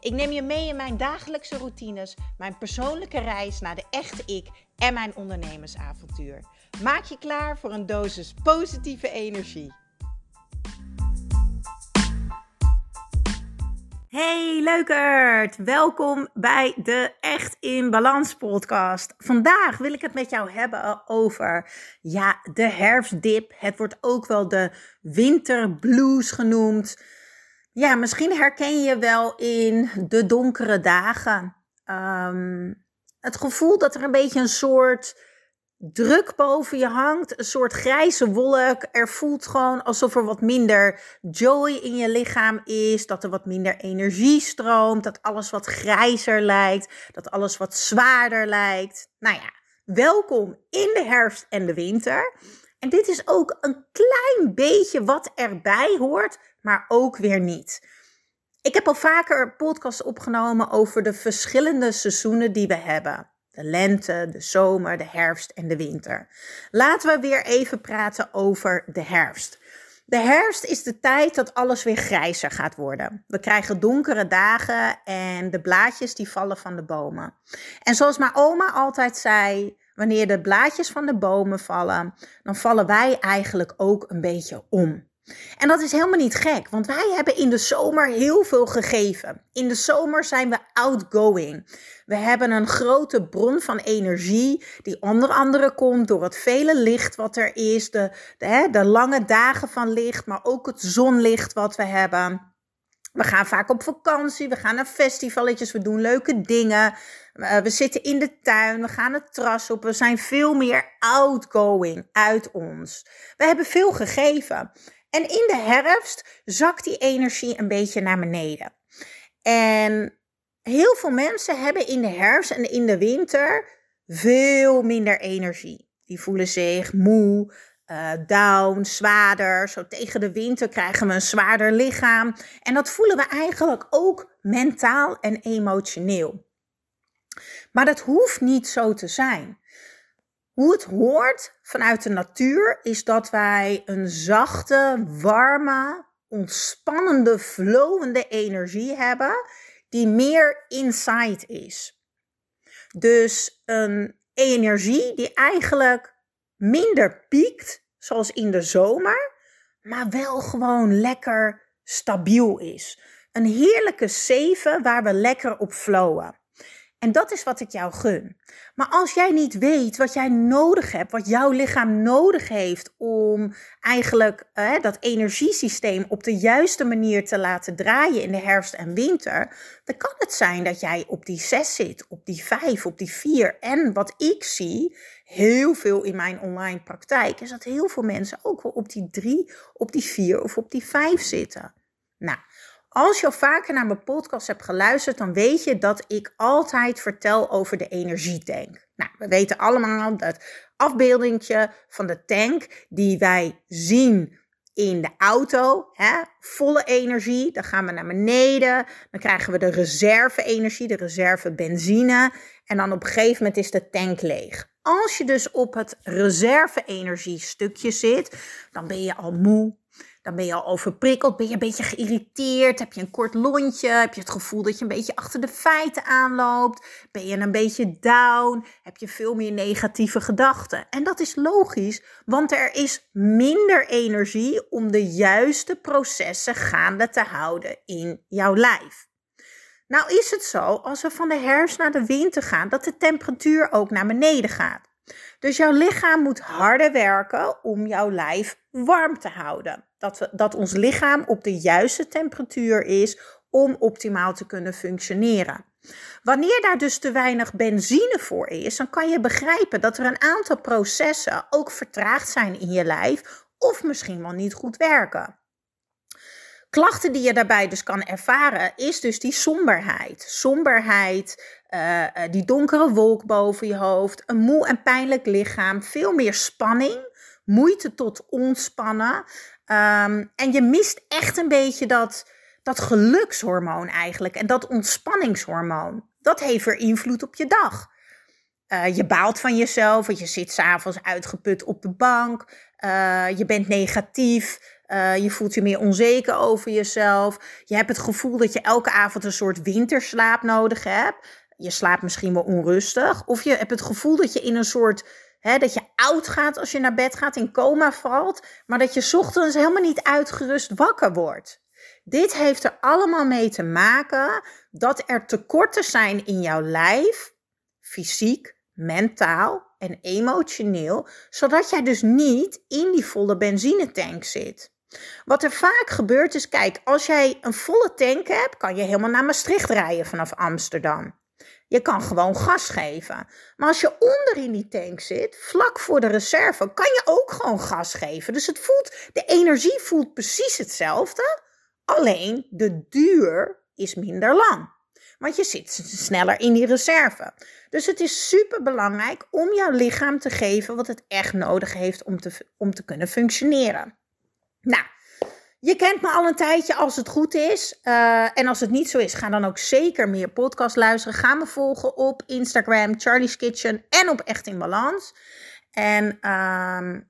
Ik neem je mee in mijn dagelijkse routines, mijn persoonlijke reis naar de echte ik en mijn ondernemersavontuur. Maak je klaar voor een dosis positieve energie. Hey leukert, welkom bij de Echt in Balans podcast. Vandaag wil ik het met jou hebben over ja, de herfstdip. Het wordt ook wel de winterblues genoemd. Ja, misschien herken je wel in de donkere dagen. Um, het gevoel dat er een beetje een soort druk boven je hangt, een soort grijze wolk. Er voelt gewoon alsof er wat minder joy in je lichaam is, dat er wat minder energie stroomt, dat alles wat grijzer lijkt, dat alles wat zwaarder lijkt. Nou ja, welkom in de herfst en de winter. En dit is ook een klein beetje wat erbij hoort, maar ook weer niet. Ik heb al vaker podcasts opgenomen over de verschillende seizoenen die we hebben. De lente, de zomer, de herfst en de winter. Laten we weer even praten over de herfst. De herfst is de tijd dat alles weer grijzer gaat worden. We krijgen donkere dagen en de blaadjes die vallen van de bomen. En zoals mijn oma altijd zei, wanneer de blaadjes van de bomen vallen, dan vallen wij eigenlijk ook een beetje om. En dat is helemaal niet gek, want wij hebben in de zomer heel veel gegeven. In de zomer zijn we outgoing. We hebben een grote bron van energie, die onder andere komt door het vele licht wat er is, de, de, lange dagen van licht, maar ook het zonlicht wat we hebben. We gaan vaak op vakantie, we gaan naar festivaletjes, we doen leuke dingen. Eh, we zitten in de tuin, we gaan het terras op. We zijn veel meer outgoing uit ons. We hebben veel gegeven. En in de herfst zakt die energie een beetje naar beneden. En heel veel mensen hebben in de herfst en in de winter veel minder energie. Die voelen zich moe, uh, down, zwaarder. Zo tegen de winter krijgen we een zwaarder lichaam. En dat voelen we eigenlijk ook mentaal en emotioneel. Maar dat hoeft niet zo te zijn. Hoe het hoort vanuit de natuur is dat wij een zachte, warme, ontspannende, flowende energie hebben die meer inside is. Dus een energie die eigenlijk minder piekt, zoals in de zomer, maar wel gewoon lekker stabiel is. Een heerlijke zeven waar we lekker op flowen. En dat is wat ik jou gun. Maar als jij niet weet wat jij nodig hebt, wat jouw lichaam nodig heeft om eigenlijk eh, dat energiesysteem op de juiste manier te laten draaien in de herfst en winter, dan kan het zijn dat jij op die 6 zit, op die 5, op die 4. En wat ik zie, heel veel in mijn online praktijk, is dat heel veel mensen ook wel op die 3, op die 4 of op die 5 zitten. Nou, als je al vaker naar mijn podcast hebt geluisterd, dan weet je dat ik altijd vertel over de energietank. Nou, we weten allemaal dat afbeeldingje van de tank die wij zien in de auto, hè, volle energie, dan gaan we naar beneden, dan krijgen we de reserve-energie, de reserve benzine en dan op een gegeven moment is de tank leeg. Als je dus op het reserve-energie stukje zit, dan ben je al moe, dan ben je al overprikkeld, ben je een beetje geïrriteerd, heb je een kort lontje, heb je het gevoel dat je een beetje achter de feiten aanloopt, ben je een beetje down, heb je veel meer negatieve gedachten. En dat is logisch, want er is minder energie om de juiste processen gaande te houden in jouw lijf. Nou is het zo, als we van de herfst naar de winter gaan, dat de temperatuur ook naar beneden gaat. Dus jouw lichaam moet harder werken om jouw lijf warm te houden. Dat, we, dat ons lichaam op de juiste temperatuur is om optimaal te kunnen functioneren. Wanneer daar dus te weinig benzine voor is, dan kan je begrijpen dat er een aantal processen ook vertraagd zijn in je lijf of misschien wel niet goed werken. Klachten die je daarbij dus kan ervaren, is dus die somberheid. Somberheid, uh, die donkere wolk boven je hoofd, een moe en pijnlijk lichaam, veel meer spanning, moeite tot ontspannen. Um, en je mist echt een beetje dat, dat gelukshormoon eigenlijk en dat ontspanningshormoon. Dat heeft weer invloed op je dag. Uh, je baalt van jezelf, want je zit s'avonds uitgeput op de bank. Je bent negatief. Uh, je voelt je meer onzeker over jezelf. Je hebt het gevoel dat je elke avond een soort winterslaap nodig hebt. Je slaapt misschien wel onrustig. Of je hebt het gevoel dat je in een soort. Hè, dat je oud gaat als je naar bed gaat, in coma valt. Maar dat je ochtends helemaal niet uitgerust wakker wordt. Dit heeft er allemaal mee te maken dat er tekorten zijn in jouw lijf, fysiek, mentaal en emotioneel, zodat jij dus niet in die volle benzinetank zit. Wat er vaak gebeurt is, kijk, als jij een volle tank hebt, kan je helemaal naar Maastricht rijden vanaf Amsterdam. Je kan gewoon gas geven. Maar als je onder in die tank zit, vlak voor de reserve, kan je ook gewoon gas geven. Dus het voelt, de energie voelt precies hetzelfde, alleen de duur is minder lang. Want je zit sneller in die reserve. Dus het is super belangrijk om jouw lichaam te geven wat het echt nodig heeft om te, om te kunnen functioneren. Nou, je kent me al een tijdje als het goed is. Uh, en als het niet zo is, ga dan ook zeker meer podcast luisteren. Ga me volgen op Instagram, Charlie's Kitchen en op Echt in Balans. En uh,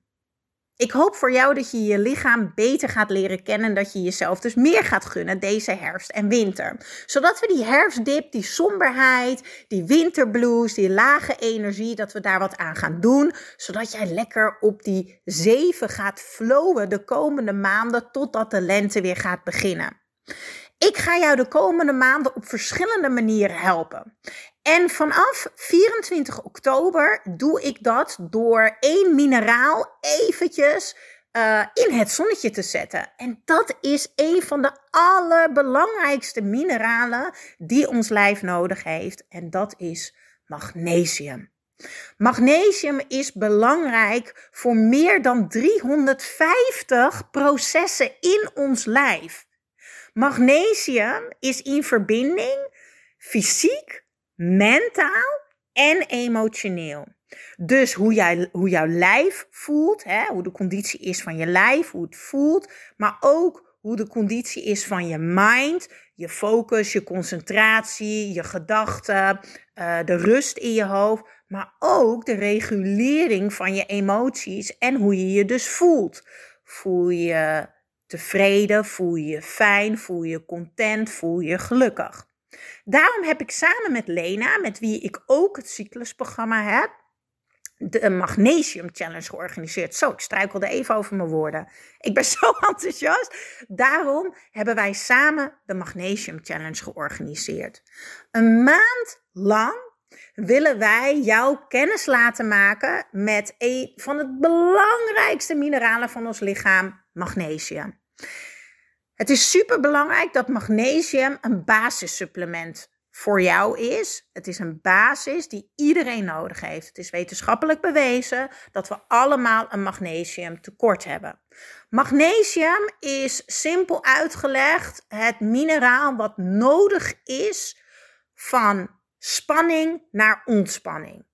ik hoop voor jou dat je je lichaam beter gaat leren kennen. En dat je jezelf dus meer gaat gunnen deze herfst en winter. Zodat we die herfstdip, die somberheid, die winterblues, die lage energie, dat we daar wat aan gaan doen. Zodat jij lekker op die zeven gaat flowen de komende maanden totdat de lente weer gaat beginnen. Ik ga jou de komende maanden op verschillende manieren helpen. En vanaf 24 oktober doe ik dat door één mineraal eventjes uh, in het zonnetje te zetten. En dat is een van de allerbelangrijkste mineralen die ons lijf nodig heeft. En dat is magnesium. Magnesium is belangrijk voor meer dan 350 processen in ons lijf. Magnesium is in verbinding fysiek, mentaal en emotioneel. Dus hoe, jij, hoe jouw lijf voelt, hè, hoe de conditie is van je lijf, hoe het voelt, maar ook hoe de conditie is van je mind, je focus, je concentratie, je gedachten, uh, de rust in je hoofd, maar ook de regulering van je emoties en hoe je je dus voelt. Voel je tevreden, voel je je fijn, voel je content, voel je gelukkig. Daarom heb ik samen met Lena, met wie ik ook het cyclusprogramma heb, de Magnesium Challenge georganiseerd. Zo, ik struikelde even over mijn woorden. Ik ben zo enthousiast. Daarom hebben wij samen de Magnesium Challenge georganiseerd. Een maand lang willen wij jou kennis laten maken met een van het belangrijkste mineralen van ons lichaam, magnesium. Het is super belangrijk dat magnesium een basissupplement voor jou is. Het is een basis die iedereen nodig heeft. Het is wetenschappelijk bewezen dat we allemaal een magnesium tekort hebben. Magnesium is simpel uitgelegd het mineraal wat nodig is van spanning naar ontspanning.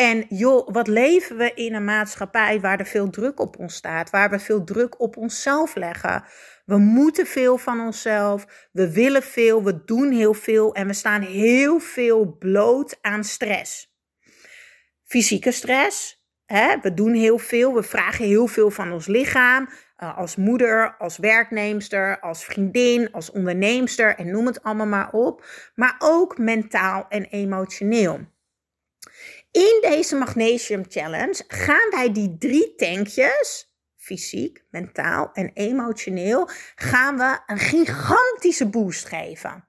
En joh, wat leven we in een maatschappij waar er veel druk op ons staat, waar we veel druk op onszelf leggen. We moeten veel van onszelf, we willen veel, we doen heel veel en we staan heel veel bloot aan stress. Fysieke stress, hè? we doen heel veel, we vragen heel veel van ons lichaam. Uh, als moeder, als werknemster, als vriendin, als onderneemster en noem het allemaal maar op. Maar ook mentaal en emotioneel. In deze Magnesium Challenge gaan wij die drie tankjes, fysiek, mentaal en emotioneel, gaan we een gigantische boost geven.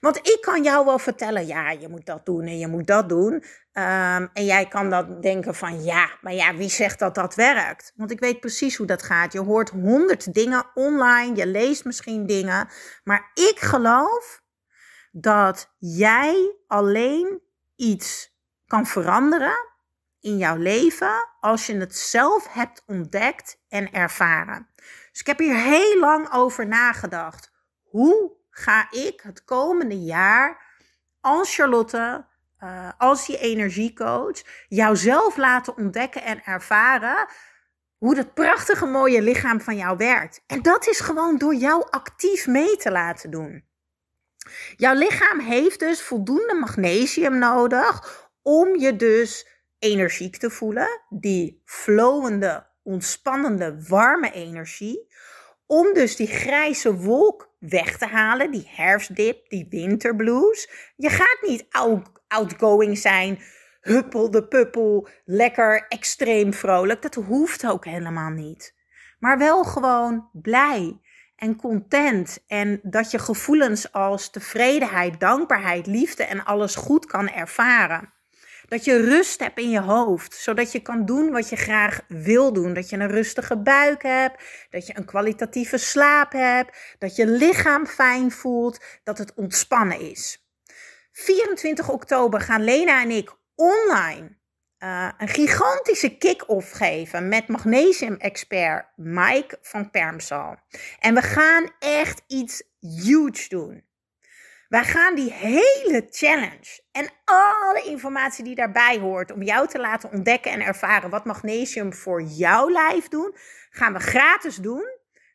Want ik kan jou wel vertellen, ja, je moet dat doen en je moet dat doen. Um, en jij kan dan denken van, ja, maar ja, wie zegt dat dat werkt? Want ik weet precies hoe dat gaat. Je hoort honderd dingen online, je leest misschien dingen. Maar ik geloof dat jij alleen iets kan veranderen in jouw leven als je het zelf hebt ontdekt en ervaren. Dus ik heb hier heel lang over nagedacht. hoe ga ik het komende jaar als Charlotte, uh, als je energiecoach, jouzelf laten ontdekken en ervaren hoe dat prachtige mooie lichaam van jou werkt. En dat is gewoon door jou actief mee te laten doen. Jouw lichaam heeft dus voldoende magnesium nodig om je dus energiek te voelen, die flowende, ontspannende, warme energie, om dus die grijze wolk weg te halen, die herfstdip, die winterblues. Je gaat niet outgoing zijn, huppel de puppel, lekker extreem vrolijk. Dat hoeft ook helemaal niet. Maar wel gewoon blij en content en dat je gevoelens als tevredenheid, dankbaarheid, liefde en alles goed kan ervaren. Dat je rust hebt in je hoofd, zodat je kan doen wat je graag wil doen. Dat je een rustige buik hebt, dat je een kwalitatieve slaap hebt, dat je lichaam fijn voelt, dat het ontspannen is. 24 oktober gaan Lena en ik online uh, een gigantische kick-off geven met magnesium-expert Mike van Permsal. En we gaan echt iets huge doen. Wij gaan die hele challenge en alle informatie die daarbij hoort om jou te laten ontdekken en ervaren wat magnesium voor jouw lijf doen, gaan we gratis doen.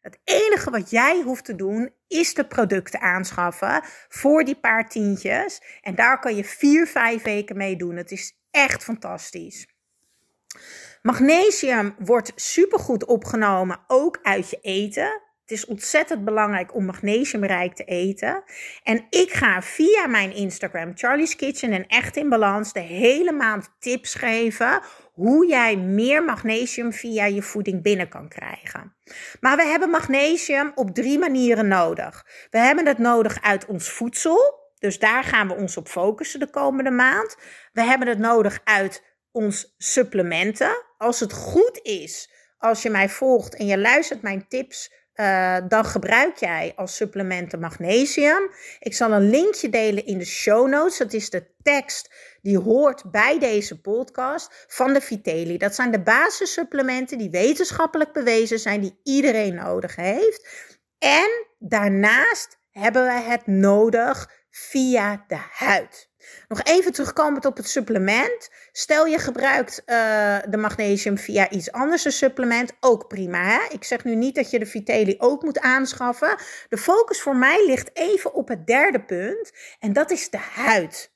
Het enige wat jij hoeft te doen is de producten aanschaffen voor die paar tientjes. En daar kan je vier, vijf weken mee doen. Het is echt fantastisch. Magnesium wordt supergoed opgenomen, ook uit je eten. Het is ontzettend belangrijk om magnesiumrijk te eten. En ik ga via mijn Instagram, Charlie's Kitchen en Echt in Balans, de hele maand tips geven hoe jij meer magnesium via je voeding binnen kan krijgen. Maar we hebben magnesium op drie manieren nodig. We hebben het nodig uit ons voedsel. Dus daar gaan we ons op focussen de komende maand. We hebben het nodig uit ons supplementen. Als het goed is, als je mij volgt en je luistert mijn tips, uh, dan gebruik jij als supplementen magnesium. Ik zal een linkje delen in de show notes. Dat is de tekst die hoort bij deze podcast van de Vitelli. Dat zijn de basissupplementen die wetenschappelijk bewezen zijn, die iedereen nodig heeft. En daarnaast hebben we het nodig via de huid. Nog even terugkomend op het supplement. Stel je gebruikt uh, de magnesium via iets anders, een supplement, ook prima. Hè? Ik zeg nu niet dat je de Vitelli ook moet aanschaffen. De focus voor mij ligt even op het derde punt en dat is de huid.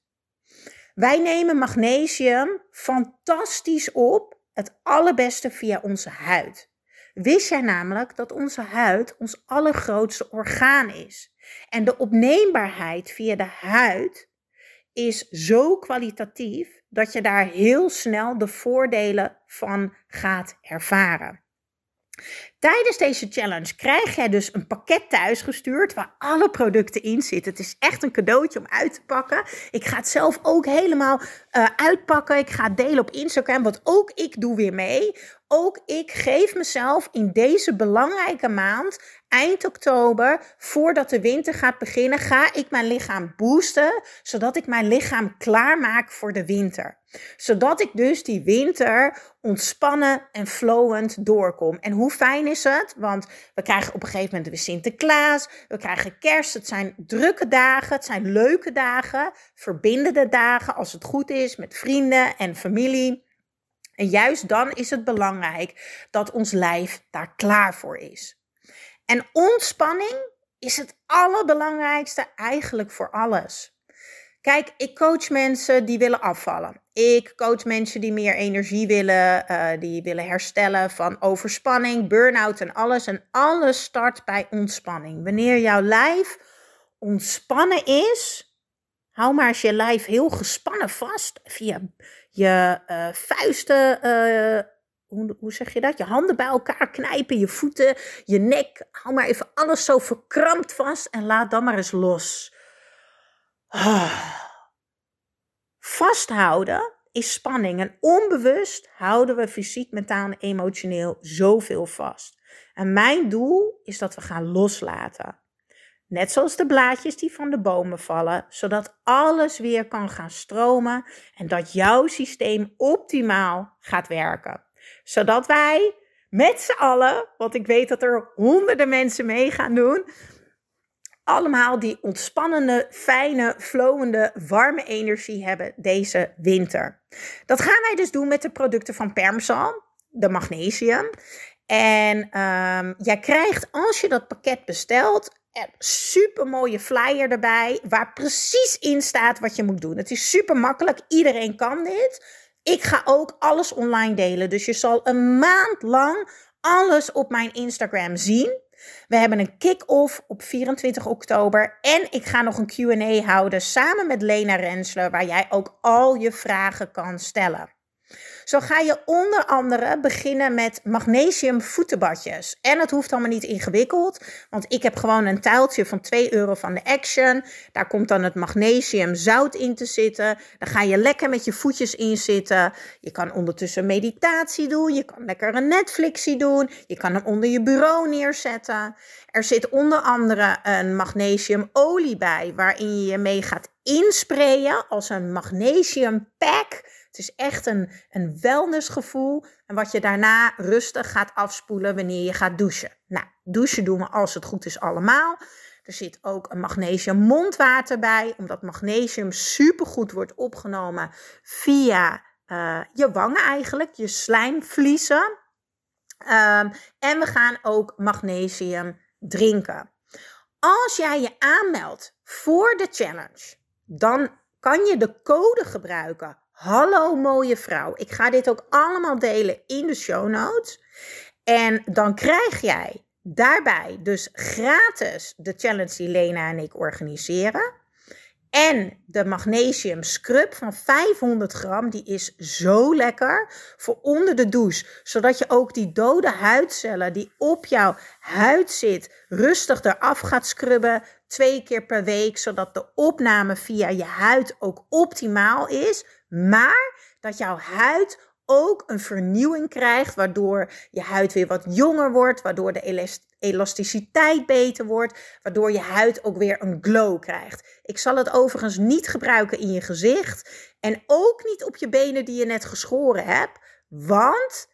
Wij nemen magnesium fantastisch op, het allerbeste via onze huid. Wist jij namelijk dat onze huid ons allergrootste orgaan is? En de opneembaarheid via de huid is zo kwalitatief dat je daar heel snel de voordelen van gaat ervaren. Tijdens deze challenge krijg jij dus een pakket thuisgestuurd waar alle producten in zitten. Het is echt een cadeautje om uit te pakken. Ik ga het zelf ook helemaal uh, uitpakken. Ik ga het delen op Instagram, wat ook ik doe weer mee. Ook ik geef mezelf in deze belangrijke maand, eind oktober, voordat de winter gaat beginnen, ga ik mijn lichaam boosten, zodat ik mijn lichaam klaarmaak voor de winter. Zodat ik dus die winter ontspannen en flowend doorkom. En hoe fijn is het? Want we krijgen op een gegeven moment weer Sinterklaas, we krijgen kerst. Het zijn drukke dagen, het zijn leuke dagen, verbindende dagen als het goed is met vrienden en familie. En juist dan is het belangrijk dat ons lijf daar klaar voor is. En ontspanning is het allerbelangrijkste eigenlijk voor alles. Kijk, ik coach mensen die willen afvallen. Ik coach mensen die meer energie willen, uh, die willen herstellen van overspanning, burn-out en alles. En alles start bij ontspanning. Wanneer jouw lijf ontspannen is, hou maar eens je lijf heel gespannen vast via je uh, vuisten. Uh, hoe, hoe, zeg je dat? Je handen bij elkaar knijpen, je voeten, je nek. Hou maar even alles zo verkrampt vast en laat dan maar eens los. Vasthouden is spanning en onbewust houden we fysiek, mentaal en emotioneel zoveel vast. En mijn doel is dat we gaan loslaten. Net zoals de blaadjes die van de bomen vallen, zodat alles weer kan gaan stromen en dat jouw systeem optimaal gaat werken. Zodat wij met z'n allen, want ik weet dat er honderden mensen mee gaan doen, allemaal die ontspannende, fijne, flowende, warme energie hebben deze winter. Dat gaan wij dus doen met de producten van Permsal, de magnesium. En um, jij krijgt als je dat pakket bestelt een super mooie flyer erbij, waar precies in staat wat je moet doen. Het is super makkelijk, iedereen kan dit. Ik ga ook alles online delen, dus je zal een maand lang alles op mijn Instagram zien. We hebben een kick-off op 24 oktober. En ik ga nog een QA houden samen met Lena Rensler, waar jij ook al je vragen kan stellen. Zo ga je onder andere beginnen met magnesium voetenbadjes. En het hoeft allemaal niet ingewikkeld, want ik heb gewoon een tuiltje van 2 euro van de Action. Daar komt dan het magnesium zout in te zitten. Dan ga je lekker met je voetjes in zitten. Je kan ondertussen meditatie doen. Je kan lekker een Netflixie doen. Je kan hem onder je bureau neerzetten. Er zit onder andere een magnesiumolie bij, waarin je je mee gaat insprayen als een magnesium pack. Het is echt een, een wellnessgevoel. En wat je daarna rustig gaat afspoelen wanneer je gaat douchen. Nou, douchen doen we als het goed is allemaal. Er zit ook een magnesium mondwater bij, omdat magnesium supergoed wordt opgenomen via uh, je wangen eigenlijk, je slijmvliezen. Um, en we gaan ook magnesium drinken. Als jij je aanmeldt voor de challenge, dan kan je de code gebruiken Hallo mooie vrouw. Ik ga dit ook allemaal delen in de show notes. En dan krijg jij daarbij dus gratis de challenge die Lena en ik organiseren. En de magnesium scrub van 500 gram, die is zo lekker voor onder de douche. Zodat je ook die dode huidcellen die op jouw huid zit, rustig eraf gaat scrubben. Twee keer per week, zodat de opname via je huid ook optimaal is. Maar dat jouw huid ook een vernieuwing krijgt, waardoor je huid weer wat jonger wordt, waardoor de elasticiteit beter wordt, waardoor je huid ook weer een glow krijgt. Ik zal het overigens niet gebruiken in je gezicht en ook niet op je benen die je net geschoren hebt, want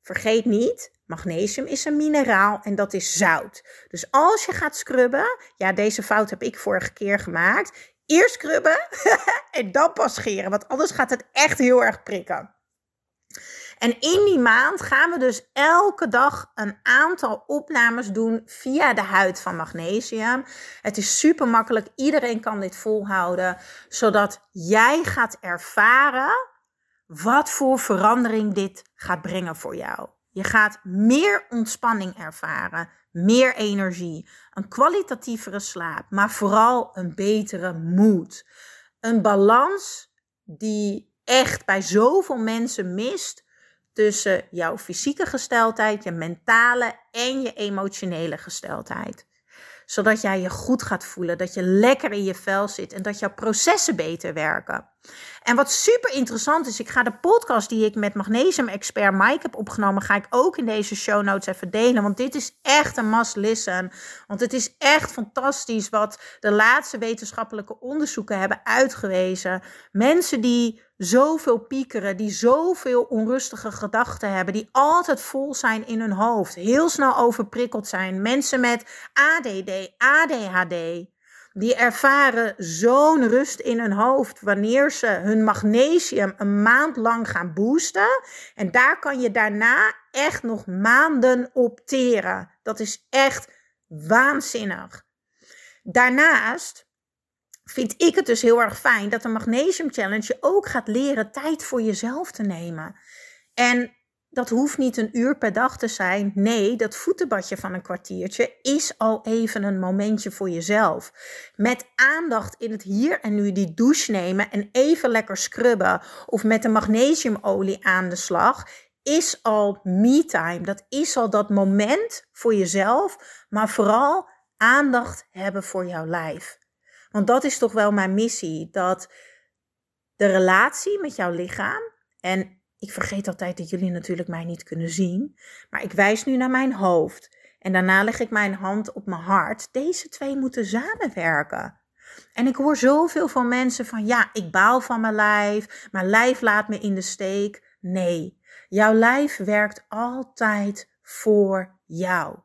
vergeet niet, magnesium is een mineraal en dat is zout. Dus als je gaat scrubben, ja, deze fout heb ik vorige keer gemaakt. Eerst scrubben en dan pas scheren, want anders gaat het echt heel erg prikken. En in die maand gaan we dus elke dag een aantal opnames doen via de huid van magnesium. Het is super makkelijk, iedereen kan dit volhouden, zodat jij gaat ervaren wat voor verandering dit gaat brengen voor jou. Je gaat meer ontspanning ervaren, meer energie, een kwalitatievere slaap, maar vooral een betere moed. Een balans die echt bij zoveel mensen mist tussen jouw fysieke gesteldheid, je mentale en je emotionele gesteldheid zodat jij je goed gaat voelen, dat je lekker in je vel zit en dat jouw processen beter werken. En wat super interessant is, ik ga de podcast die ik met magnesium expert Mike heb opgenomen, ga ik ook in deze show notes even delen, want dit is echt een must listen. Want het is echt fantastisch wat de laatste wetenschappelijke onderzoeken hebben uitgewezen. Mensen die zoveel piekeren, die zoveel onrustige gedachten hebben, die altijd vol zijn in hun hoofd, heel snel overprikkeld zijn. Mensen met ADD, ADHD, die ervaren zo'n rust in hun hoofd wanneer ze hun magnesium een maand lang gaan boosten. En daar kan je daarna echt nog maanden op teren. Dat is echt waanzinnig. Daarnaast vind ik het dus heel erg fijn dat de Magnesium Challenge je ook gaat leren tijd voor jezelf te nemen. En dat hoeft niet een uur per dag te zijn. Nee, dat voetenbadje van een kwartiertje is al even een momentje voor jezelf. Met aandacht in het hier en nu die douche nemen en even lekker scrubben of met de magnesiumolie aan de slag is al me-time. Dat is al dat moment voor jezelf, maar vooral aandacht hebben voor jouw lijf. Want dat is toch wel mijn missie. Dat de relatie met jouw lichaam. En ik vergeet altijd dat jullie natuurlijk mij niet kunnen zien. Maar ik wijs nu naar mijn hoofd. En daarna leg ik mijn hand op mijn hart. Deze twee moeten samenwerken. En ik hoor zoveel van mensen van ja, ik baal van mijn lijf. Mijn lijf laat me in de steek. Nee, jouw lijf werkt altijd voor jou.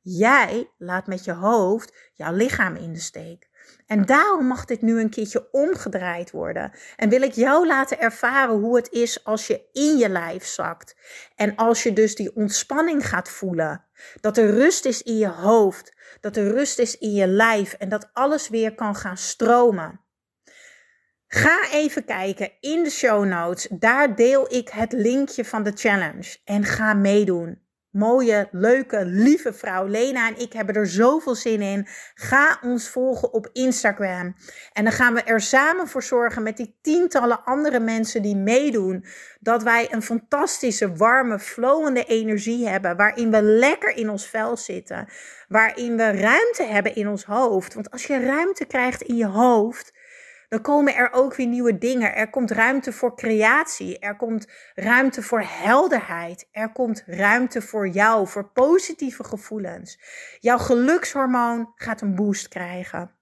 Jij laat met je hoofd jouw lichaam in de steek. En daarom mag dit nu een keertje omgedraaid worden. En wil ik jou laten ervaren hoe het is als je in je lijf zakt. En als je dus die ontspanning gaat voelen. Dat er rust is in je hoofd. Dat er rust is in je lijf. En dat alles weer kan gaan stromen. Ga even kijken in de show notes. Daar deel ik het linkje van de challenge. En ga meedoen mooie, leuke, lieve vrouw Lena en ik hebben er zoveel zin in. Ga ons volgen op Instagram. En dan gaan we er samen voor zorgen met die tientallen andere mensen die meedoen. Dat wij een fantastische, warme, flowende energie hebben. Waarin we lekker in ons vel zitten. Waarin we ruimte hebben in ons hoofd. Want als je ruimte krijgt in je hoofd dan komen er ook weer nieuwe dingen. Er komt ruimte voor creatie. Er komt ruimte voor helderheid. Er komt ruimte voor jou, voor positieve gevoelens. Jouw gelukshormoon gaat een boost krijgen.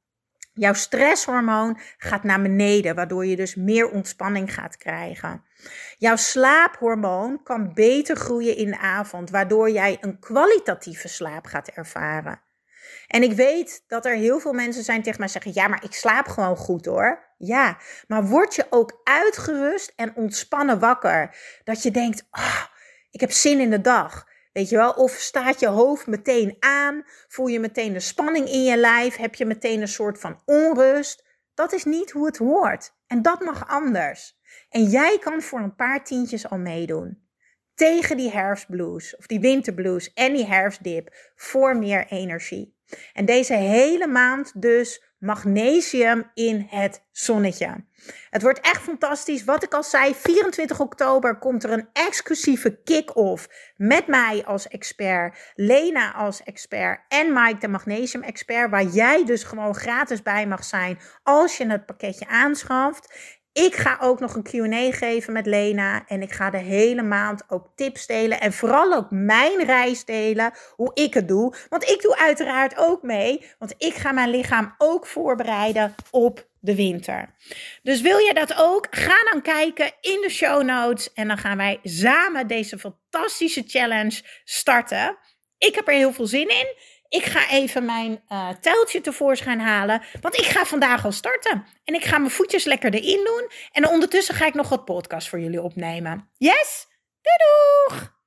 Jouw stresshormoon gaat naar beneden, waardoor je dus meer ontspanning gaat krijgen. Jouw slaaphormoon kan beter groeien in de avond, waardoor jij een kwalitatieve slaap gaat ervaren. En ik weet dat er heel veel mensen zijn tegen mij zeggen: ja, maar ik slaap gewoon goed hoor. Ja, maar word je ook uitgerust en ontspannen wakker? Dat je denkt: oh, ik heb zin in de dag. Weet je wel? Of staat je hoofd meteen aan? Voel je meteen de spanning in je lijf? Heb je meteen een soort van onrust? Dat is niet hoe het hoort. En dat mag anders. En jij kan voor een paar tientjes al meedoen. Tegen die herfstblues of die winterblues en die herfstdip voor meer energie. En deze hele maand dus magnesium in het zonnetje. Het wordt echt fantastisch. Wat ik al zei, 24 oktober komt er een exclusieve kick-off met mij als expert, Lena als expert en Mike de magnesium expert, waar jij dus gewoon gratis bij mag zijn als je het pakketje aanschaft. Ik ga ook nog een QA geven met Lena. En ik ga de hele maand ook tips delen. En vooral ook mijn reis delen. Hoe ik het doe. Want ik doe uiteraard ook mee. Want ik ga mijn lichaam ook voorbereiden op de winter. Dus wil je dat ook? Ga dan kijken in de show notes. En dan gaan wij samen deze fantastische challenge starten. Ik heb er heel veel zin in. Ik ga even mijn uh, teltje tevoorschijn halen. Want ik ga vandaag al starten. En ik ga mijn voetjes lekker erin doen. En ondertussen ga ik nog wat podcast voor jullie opnemen. Yes? Doei doeg!